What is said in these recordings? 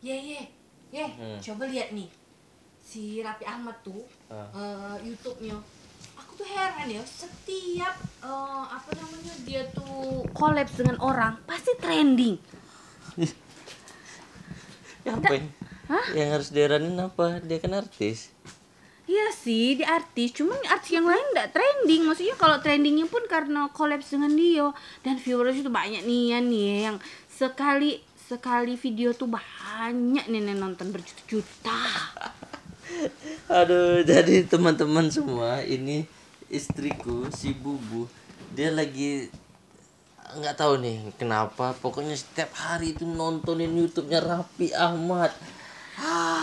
Ye ye ye, coba lihat nih si Raffi Ahmad tuh Ah. eh, YouTube-nya. Aku tuh heran ya, setiap eh, apa namanya dia tuh collab dengan orang pasti trending. Ya, apa yang, yang harus diheranin apa? Dia kan artis. Iya sih, di artis, cuman artis yang lain nggak trending. Maksudnya kalau trendingnya pun karena collab dengan dia dan viewers itu banyak nih ya nih yang sekali sekali video tuh banyak yang nonton berjuta-juta. Aduh, jadi teman-teman semua, ini istriku si Bubu, dia lagi nggak tahu nih kenapa, pokoknya setiap hari itu nontonin YouTube-nya Raffi Ahmad. Ah,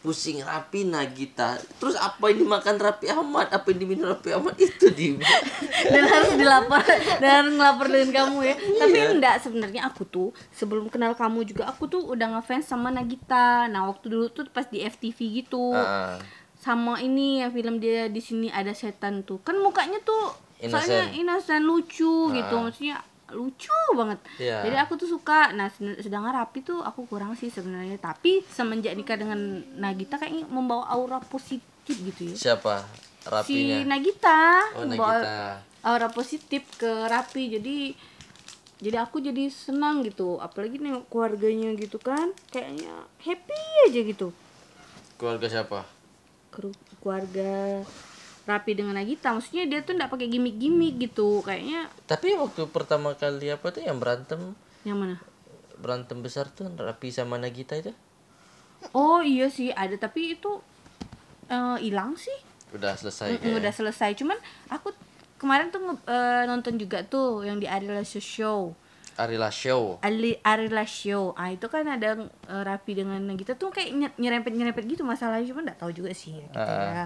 pusing Raffi Nagita. Terus apa yang dimakan Raffi Ahmad? Apa yang diminum Raffi Ahmad? Itu di dan harus dilapor dan ngelapor dengan kamu ya. Tapi enggak sebenarnya aku tuh sebelum kenal kamu juga aku tuh udah ngefans sama Nagita. Nah waktu dulu tuh pas di FTV gitu. Ah, sama ini ya film dia di sini ada setan tuh. Kan mukanya tuh soalnya innocent lucu gitu. Maksudnya lucu banget Iya. jadi aku tuh suka nah sedangkan Rapi tuh aku kurang sih sebenarnya tapi semenjak nikah dengan Nagita kayaknya membawa aura positif gitu ya siapa? si Rapinya. Nagita Oh, membawa Nagita. aura positif ke Rapi jadi jadi aku jadi senang gitu apalagi nih keluarganya gitu kan kayaknya happy aja gitu Keluarga siapa? Keluarga Rapi dengan Nagita maksudnya dia tuh nggak pakai gimmick-gimmick gitu. Kayaknya Tapi waktu pertama kali apa tuh yang berantem? Yang mana? Berantem besar tuh Rapi sama Nagita itu? Oh iya sih ada. Tapi itu eh, hilang sih. Udah selesai Mm, udah selesai. Cuman aku kemarin tuh eh, nonton juga tuh yang di Arila Show. Arila Show Ali Arila Show ah itu kan ada eh, Rapi dengan Nagita tuh kayak nye- nyerempet nyerempet gitu masalahnya. Cuman nggak tahu juga sih gitu ya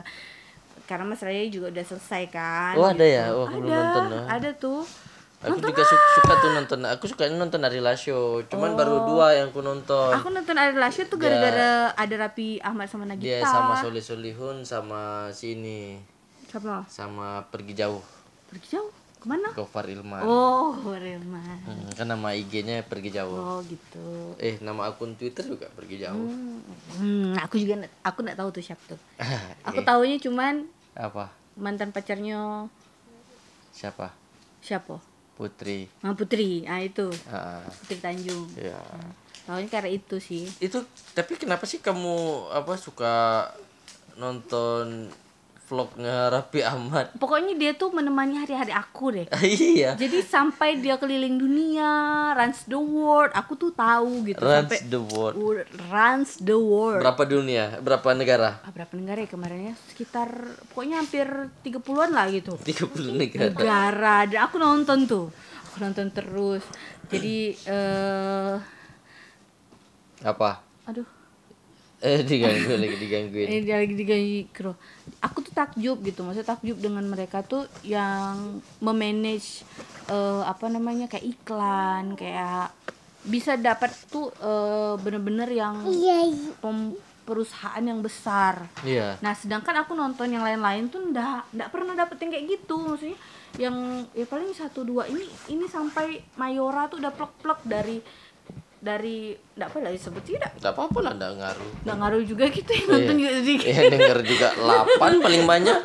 karena masalahnya juga udah selesai kan Oh, ada gitu. ya? Oh, aku belum ada nonton, ah. ada tuh Aku juga su- suka tuh nonton. Aku suka nonton Arila Show. Cuman baru dua yang aku nonton. aku nonton Arila Show tuh gara-gara ada Rapi Ahmad sama Dia Nagita sama Soleh Solihun sama si ini siapa sama pergi jauh. pergi jauh ke mana Gofar Ilman. oh Rema Hmm, kan nama IG-nya pergi jauh. oh gitu Eh, nama akun Twitter juga pergi jauh. hmm, aku juga aku nggak tahu tuh siapa tuh aku Eh, taunya cuman apa? mantan pacarnya Siapa? siapa Putri. Ah, Putri ah itu Ah, Putri Tanjung ya. tahunya karena itu sih Itu tapi kenapa sih kamu apa suka nonton vlognya Raffi Ahmad? pokoknya dia tuh menemani hari-hari aku deh iya. jadi sampai dia keliling dunia runs the world aku tuh tahu gitu Runs sampai the world. Wo- runs the world Berapa dunia? Berapa negara? Ah, berapa negara ya kemarin ya sekitar pokoknya hampir 30-an lah gitu 30 negara. negara dan aku nonton tuh aku nonton terus jadi eh Apa? aduh Eh diganggu lagi digangguin. ini dia lagi digaji kro aku tuh takjub gitu maksudnya takjub dengan mereka tuh yang memanage eh, apa namanya kayak iklan kayak bisa dapat tuh eh, bener-bener yang pem- perusahaan yang besar Iya. Nah, sedangkan aku nonton yang lain-lain tuh ndak ndak pernah dapet yang kayak gitu. Maksudnya yang ya paling satu dua ini ini sampai Mayora tuh udah plek-plek dari dari ndak apa lah disebut sih ndak Enggak apa-apa lah enggak ngaruh. ndak ngaruh juga gitu yang nonton juga sedikit. Ya denger juga 8 paling banyak.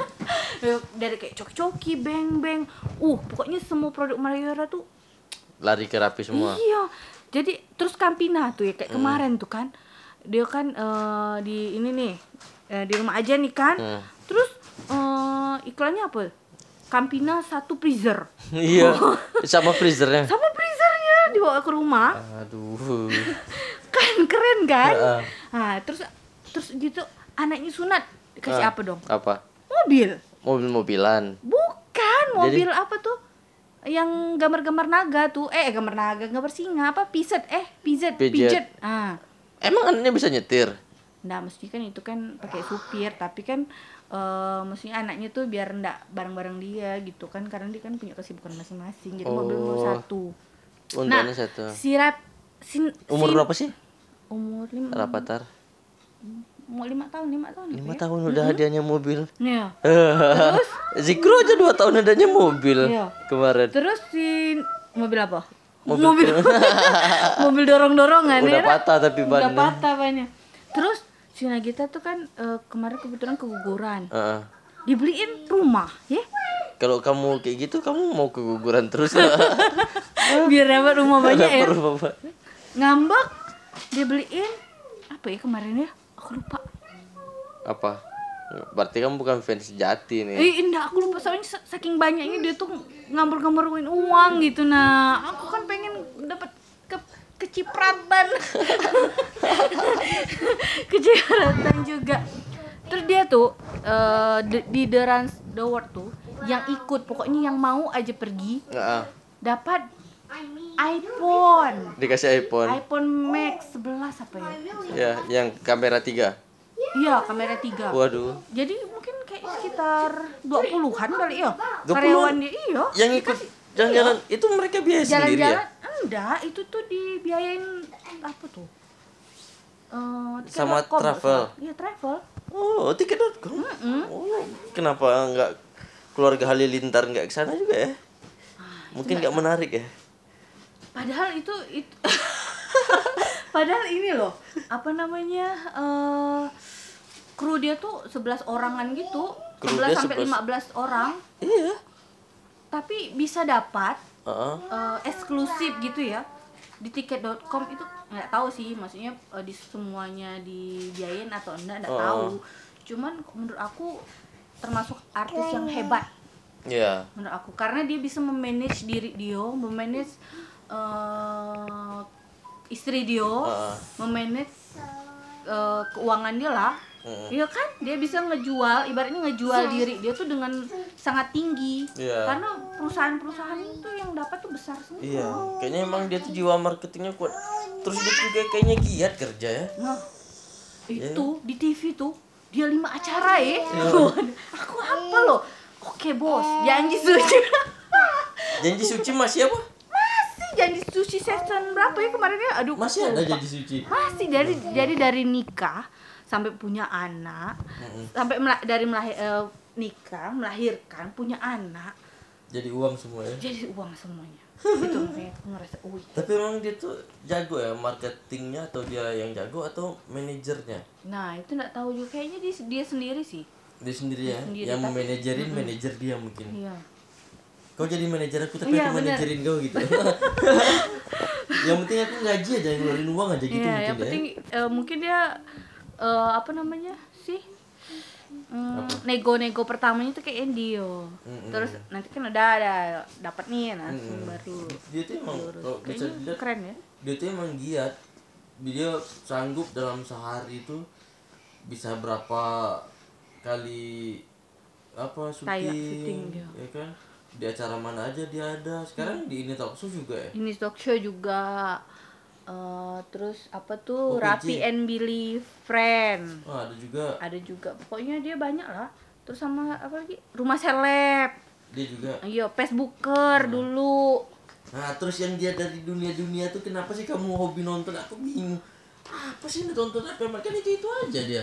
dari kayak coki-coki, beng-beng. Uh, pokoknya semua produk Mayora tuh Lari ke Rapi semua. Iya. Jadi terus Campina tuh ya kayak kemarin tuh kan. Dia kan eh, di ini nih eh, di rumah aja nih kan. Hmm. Terus eh, iklannya apa? Campina satu freezer. Iya. Sama freezernya. Sama dibawa ke rumah. Aduh. Kan keren kan? Heeh. Nah, terus terus gitu anaknya sunat dikasih Ah. apa dong? Apa? Mobil. Mobil-mobilan. Bukan, mobil apa tuh? Yang gambar-gambar naga tuh. Eh, gambar naga, gambar singa apa? Pijet. Eh, pijet, Pijet. Ah. Emang anaknya bisa nyetir? Nah, mesti kan itu kan pakai supir, tapi kan eh maksudnya anaknya tuh biar ndak bareng-bareng dia gitu kan karena dia kan punya kesibukan masing-masing. Jadi mobil mau Satu. Untuknya satu. Si Rap sin, Umur sin- berapa sih? Umur lima, Rapatar. mau lima tahun, lima tahun. Lima gitu tahun udah hadiahnya mobil. ya. Iya. Zikro aja dua tahun adanya mobil Iya. kemarin. Terus si mobil apa? mobil mobil dorong dorongan Udah patah tapi udah bannya. patah bannya terus si Nagita tuh kan eh, kemarin kebetulan keguguran Heeh. dibeliin rumah ya Kalau kamu kayak gitu kamu mau keguguran terus. biar dapat rumah banyak ya. ngambek dia beliin apa ya kemarin ya? Aku lupa. Apa? Berarti kamu bukan fans sejati nih. eh indah aku lupa. Soalnya sa- saking banyaknya dia tuh ngambil-ngambilin uang gitu nah. Aku kan pengen dapat ke kecipratan. Kecipratan juga. Terus dia tuh eh, di, di The Runs The World tuh yang ikut. Pokoknya yang mau aja pergi Heeh. dapat iPhone Dikasih iPhone. iPhone Max 11 apa ya Ya, yang kamera tiga. iya kamera 3 Waduh. jadi mungkin kayak sekitar 20-an kali ya 20-an? karyawan dia iya Yang ikut jalan-jalan itu mereka biaya sendiri ya? jalan-jalan enggak itu tuh dibiayain apa tuh Eh, Sama travel? iya travel Oh, tiket.com. Oh, kenapa nggak keluarga Halilintar nggak ke sana juga ya? Mungkin nggak menarik ya? Padahal itu itu padahal ini loh apa namanya eh kru dia tuh 11 orangan gitu Kru 11 dia sampai 15 orang Iya. tapi bisa dapat Heeh. eh, eksklusif gitu ya di tiket.com itu nggak tahu sih maksudnya eh, di semuanya dibiayain atau enggak nggak Oh. tahu cuman menurut aku termasuk artis yang hebat Iya. menurut aku karena dia bisa memanage diri dia memanage eh, istri dia Heeh. memanage eh, keuangan dia lah. Iya kan dia bisa ngejual ibaratnya ngejual diri dia tuh dengan sangat tinggi Iya. karena perusahaan-perusahaan itu yang dapat tuh besar semua Iya. Kayaknya emang dia tuh jiwa marketingnya kuat. Terus dia juga kayaknya giat kerja ya. Nah, Iya. itu di TV tuh dia lima acara ya. Aku apa loh? Oke bos, janji suci. Janji suci masih apa? Janji suci season berapa ya kemarin ya? Aduh, Masih ada janji suci. Masih dari jadi dari nikah sampai punya anak, sampai mela- dari melahir, eh, nikah melahirkan punya anak, Jadi uang semua ya. jadi uang semuanya. itu makanya aku ngerasa, wih. Tapi emang dia tuh jago ya marketingnya atau dia yang jago atau manajernya? Nah itu nggak tahu juga kayaknya dia, dia sendiri sih. Dia sendiri ya. sendiri, yang tapi- memanajerin manajer dia mungkin. Iya. Kau jadi manajer aku tapi Iya, aku bener. manajerin kau gitu. yang penting aku gaji aja ngeluarin uang aja gitu Iya, mungkin yang ya. penting eh, mungkin dia eh, apa namanya sih Hmm, nego-nego pertamanya tuh kayak Endio. Mm-mm. Terus nanti kan udah ada dapat nih langsung baru. Dia tuh emang kalau bisa dilihat keren ya. dia tuh emang giat. Dia sanggup dalam sehari itu bisa berapa kali apa Kayak syuting, syuting dia. ya kan di acara mana aja dia ada sekarang di ini talk show juga ya Ini talk show juga eh, terus apa tuh OPJ. Rapi and Billy Friend. oh, ada juga Ada juga. Pokoknya dia banyak lah. Terus sama apa lagi? Rumah seleb. dia juga Iya, Facebooker dulu. nah terus yang dia dari dunia-dunia tuh kenapa sih kamu hobi nonton aku bingung apa sih nonton apa kan itu itu aja dia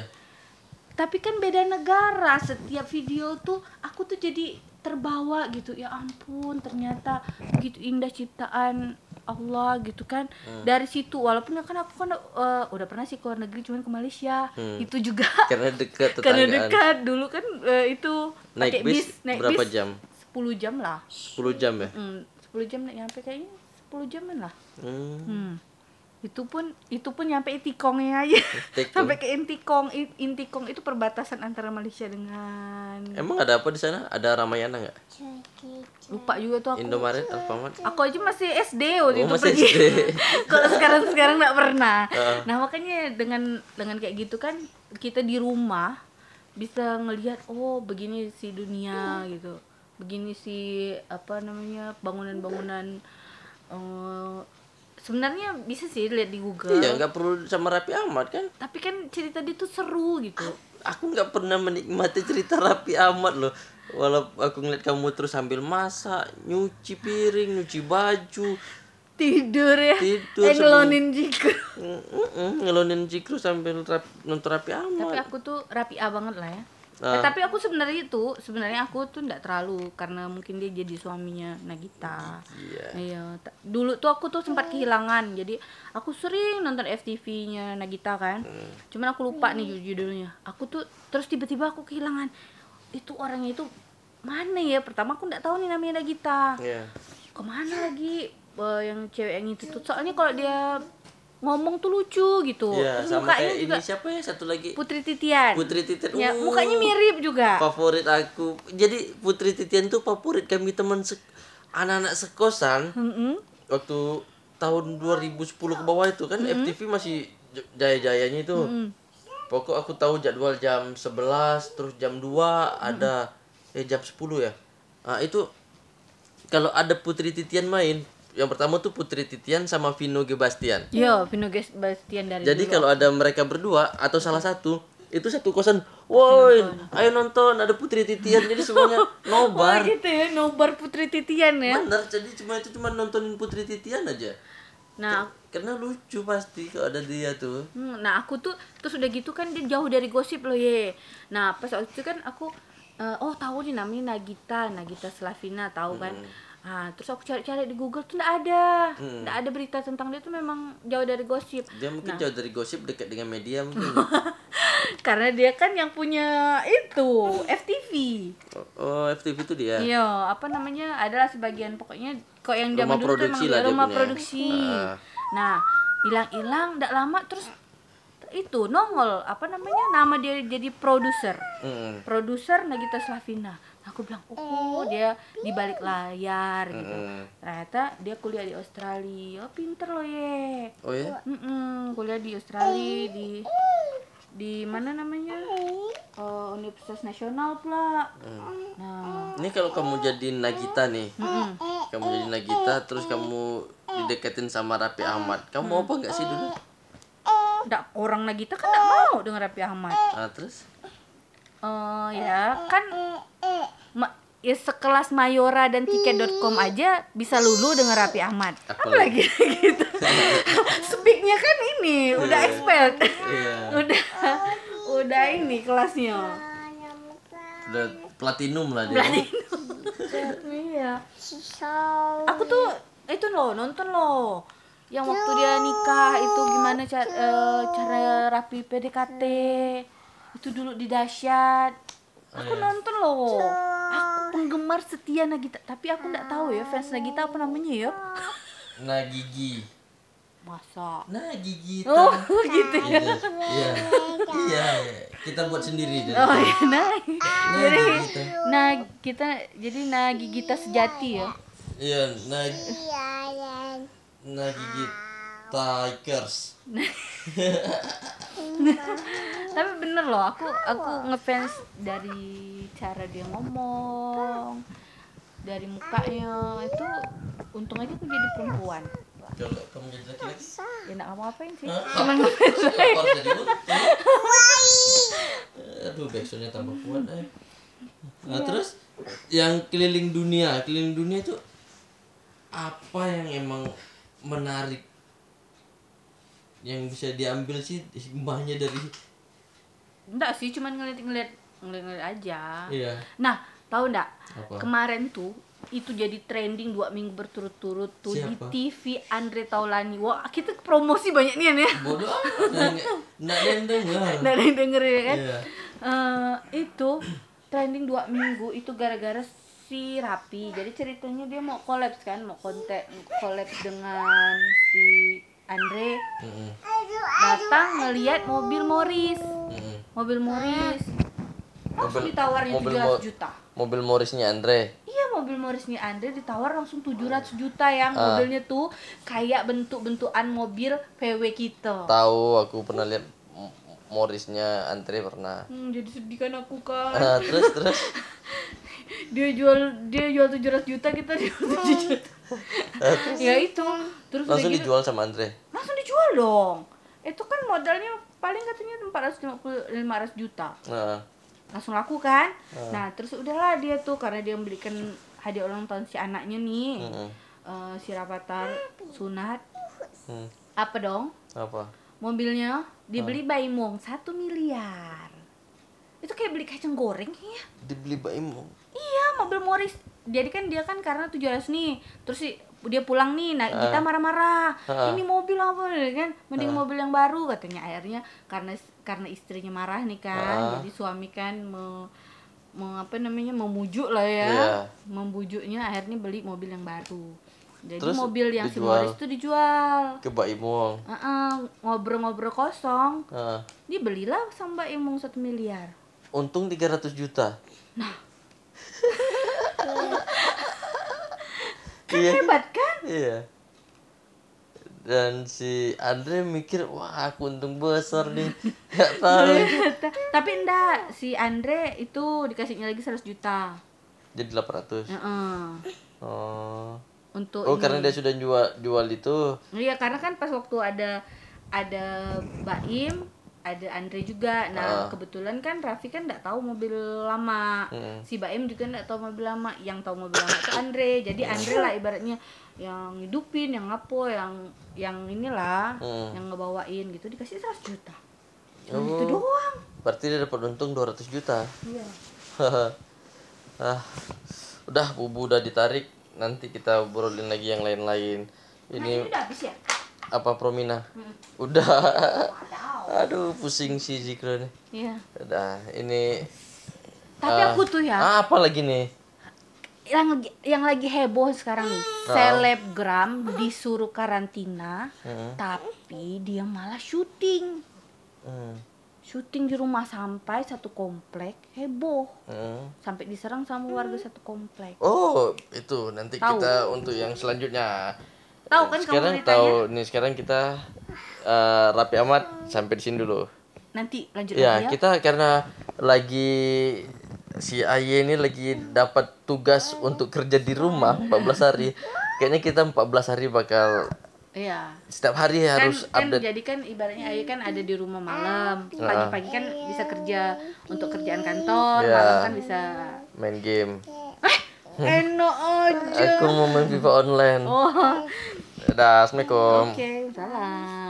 tapi kan beda negara setiap video tuh aku tuh jadi terbawa gitu. Ya ampun ternyata begitu indah ciptaan Allah gitu kan. Dari situ walaupun kan aku kan eh, udah pernah sih ke luar negeri cuman ke Malaysia. Itu juga karena dekat karena dekat. Dulu kan eh, itu naik pakai bis, naik berapa bis jam? 10 jam lah. 10 jam ya? Hmm, 10 jam naik nyampe kayaknya 10 jaman lah. Hmm. Hmm. Itu pun itu pun nyampe Intikongnya aja. Sampai ke Intikong. Intikong itu perbatasan antara Malaysia dengan emang ada apa di sana ada Ramayana nggak lupa juga tuh aku. Indomaret Alfamart Aku aja masih SD waktu Oh, itu masih pergi. SD. Kalau sekarang sekarang nggak pernah. Heeh. Nah makanya dengan dengan kayak gitu kan kita di rumah bisa ngelihat oh begini si dunia gitu, begini si apa namanya bangunan-bangunan. eh, sebenarnya bisa sih lihat di Google. iya nggak perlu sama Rapi Ahmad kan Tapi kan cerita dia tuh seru gitu. aku nggak pernah menikmati cerita Rapi Ahmad loh walau aku ngeliat kamu terus sambil masak nyuci piring nyuci baju Tidur ya. Tidur Eh, ngelonin mm, ngelonin Cikru sambil rap, nonton Rapi Tapi Ahmad aku tuh rapi A banget lah ya. Eh, Ah. tapi aku sebenarnya itu sebenarnya aku tuh nggak terlalu karena mungkin dia jadi suaminya Nagita. Iya. Iya, dulu tuh aku tuh sempat kehilangan. Jadi aku sering nonton FTV-nya Nagita kan. Hmm. Cuman aku lupa nih jud- judulnya. Aku tuh terus tiba-tiba aku kehilangan. Itu orangnya itu mana ya? Pertama aku nggak tahu nih namanya Nagita. Iya. Ke mana lagi eh, yang cewek yang itu tuh? Soalnya kalau dia ngomong tuh lucu gitu. Iya, Terus sama mukanya kayak juga ini siapa ya satu lagi? Putri Titian. Putri Titian. Ya, Uh, mukanya mirip juga. Favorit aku. Jadi Putri Titian tuh favorit kami teman se- anak-anak sekosan Mm-mm. waktu tahun 2010 ke bawah itu kan FTV masih jaya-jayanya itu. Pokok aku tahu jadwal jam 11 terus jam 2 ada eh jam 10 ya. Nah, itu kalau ada Putri Titian main, yang pertama tuh Putri Titian sama Vino Gebastian. Yo, Vino Ges- Bastian dari Jadi dulu. kalau ada mereka berdua atau salah satu itu satu kosan, woi, ayo nonton ada Putri Titian. Jadi semuanya Oh nobar. gitu ya, nobar Putri Titian ya. Bener, jadi cuma itu cuma nontonin Putri Titian aja. Nah, Karena lucu pasti kalau ada dia tuh. hmm, nah aku tuh terus udah gitu kan dia jauh dari gosip loh ye. Nah pas waktu itu kan aku eh, oh tahu nih namanya Nagita, Nagita Slavina tahu kan. Ah terus aku cari-cari di Google tuh nggak ada, nggak ada berita tentang dia tuh memang jauh dari gosip. Dia mungkin jauh dari gosip dekat dengan media mungkin. Karena dia kan yang punya itu FTV. oh, oh, FTV itu dia. Iya, apa namanya? Adalah sebagian pokoknya kok yang zaman dulu tuh emang produksi dia lah dia rumah punya. produksi. Ah. Nah, hilang-hilang tidak lama terus itu nongol apa namanya? Nama dia jadi produser. Mm. Produser Nagita Slavina. Aku bilang, "Oh, dia di balik layar gitu." Mm. Ternyata dia kuliah di Australia. Oh, pinter loh, ye. Oh ya? Mm-mm, kuliah di Australia di di mana namanya Eh, Universitas Nasional pula. Nah, Ini kalau kamu jadi Nagita nih, kamu jadi Nagita, terus kamu dideketin sama Raffi Ahmad, kamu mau apa nggak sih dulu? nggak orang Nagita kan nggak mau dengan Raffi Ahmad. Ah, terus? Eh ya kan ma- ya sekelas Mayora dan tiket.com aja bisa lulu dengan Raffi Ahmad. Apalagi? Gitu. Speaknya kan ini udah expert. Iya. udah udah ini kelasnya. Udah platinum lah dia. iya. Aku tuh itu loh nonton loh. Yang waktu dia nikah itu gimana cara cara rapi PDKT. Itu dulu di dahsyat. Aku nonton loh. Aku penggemar setia Nagita, tapi aku nggak tahu ya fans Nagita apa namanya ya. Nah gigi. Masa. Nah gigi. Oh, gitu ya. Iya. Iya. Iya. Kita buat sendiri deh. Oh ya, nah. Jadi, nah kita jadi nah Gigita sejati ya. Iya. Nah. Nah gigi. Tigers. Tapi bener loh, aku aku ngefans dari cara dia ngomong, dari mukanya itu. Untung aja aku jadi perempuan. Kalau kamu jadi laki-laki. Ya nggak ngapain sih, Hah? cuma ngefans. Jadi? Aduh, backsoundnya tambah kuat eh. Nah terus yang keliling dunia, keliling dunia itu apa yang emang menarik yang bisa diambil sih hikmahnya dari Enggak sih, cuma ngeliat-ngeliat ngeliat-ngeliat aja. iya Nah, tahu enggak? Apa? Kemarin tuh itu jadi trending dua minggu berturut-turut tuh Siapa? di TV Andre Taulani. Wah, kita promosi banyak nih ya. bodoh nggak ada yang dengar Nggak ada yang denger ya kan? Iya. Eh, itu trending dua minggu itu gara-gara si Rapi. Jadi ceritanya dia mau kolaps kan, mau konten kolaps dengan si Andre. Mm-mm. Datang ngelihat mobil Morris. Mm-mm. Mobil Morris. Langsung Mobil- ditawarin mobil 700 Mo- juta. mobil Morrisnya Andre Iya mobil Morrisnya Andre ditawar langsung 700 juta yang Ah. mobilnya tuh kayak bentuk-bentukan mobil VW kita. tahu aku pernah lihat Morrisnya Andre pernah Hmm, jadi sedih kan aku kan. Ah, terus terus Dia jual dia jual 700 juta kita jual 7 juta. ya itu. Terus langsung gitu, dijual sama Andre langsung dijual dong. Itu kan modalnya paling katanya 450 500 juta. nah Langsung laku kan? Nah, terus udahlah dia tuh karena dia membelikan hadiah ulang tahun si anaknya nih. Mm-mm. eh, si Rapatar sunat Hmm, apa dong apa mobilnya dibeli by Mong satu miliar itu kayak beli kacang goreng ya dibeli Mbak Imong iya mobil Morris. Jadi kan dia kan karena 700 nih terus si dia pulang nih nah kita marah-marah. Ah. ini mobil apa nih kan? Mending mobil yang baru katanya. Akhirnya karena karena istrinya marah nih kan Ah. jadi suami kan me, me- apa namanya memujuk lah ya. Iya. membujuknya akhirnya beli mobil yang baru. Jadi Terus mobil yang si. Morris itu dijual. Ke Mbak Imong Heeh, ngobrol-ngobrol kosong. Ah. dibelilah sama Mbak Imung satu miliar untung 300 juta kan Iya. hebat kan Iya. Dan si Andre mikir, wah aku untung besar nih. Gak tahu. Ta- tapi enggak si Andre itu dikasihnya lagi 100 juta Jadi 800. Heeh. Oh. untuk Oh, ini. karena dia sudah jual jual itu. iya karena kan pas waktu ada ada Baim ada Andre juga nah Ah. kebetulan kan Raffi kan nggak tahu mobil lama Mm. si Baim juga nggak tahu mobil lama yang tahu mobil lama itu Andre jadi Andre lah ibaratnya yang hidupin yang ngapo yang yang inilah Mm. yang ngebawain gitu dikasih 100 juta Oh. itu doang Berarti dia dapat untung 200 juta. iya ah. Udah bubu udah ditarik. Nanti kita obrolin lagi yang lain-lain. nah Ini ini udah habis ya apa Promina? Hmm. Udah. Aduh, pusing si Zikro nih. iya Udah, ini tapi ah, aku tuh ya ah, apa lagi nih? yang lagi yang lagi heboh sekarang nih selebgram disuruh karantina Hmm. tapi dia malah syuting Hmm. syuting di rumah sampai satu komplek heboh Hmm. sampai diserang sama warga satu komplek Oh, itu nanti Tahu. kita untuk yang selanjutnya. Tahu kan kamu sekarang tahu nih sekarang kita eh, rapi amat sampai di sini dulu. nanti lanjut Ya, lagi ya kita karena lagi si Aye ini lagi dapat tugas untuk kerja di rumah 14 hari. Kayaknya kita 14 hari bakal iya setiap hari kan, harus kan update. jadi kan ibaratnya Ayu kan ada di rumah malam Ah. pagi-pagi kan bisa kerja untuk kerjaan kantor Ya. malam kan bisa main game. enak aja Aku mau main FIFA online. oh Dadah, Assalamualaikum. oke salam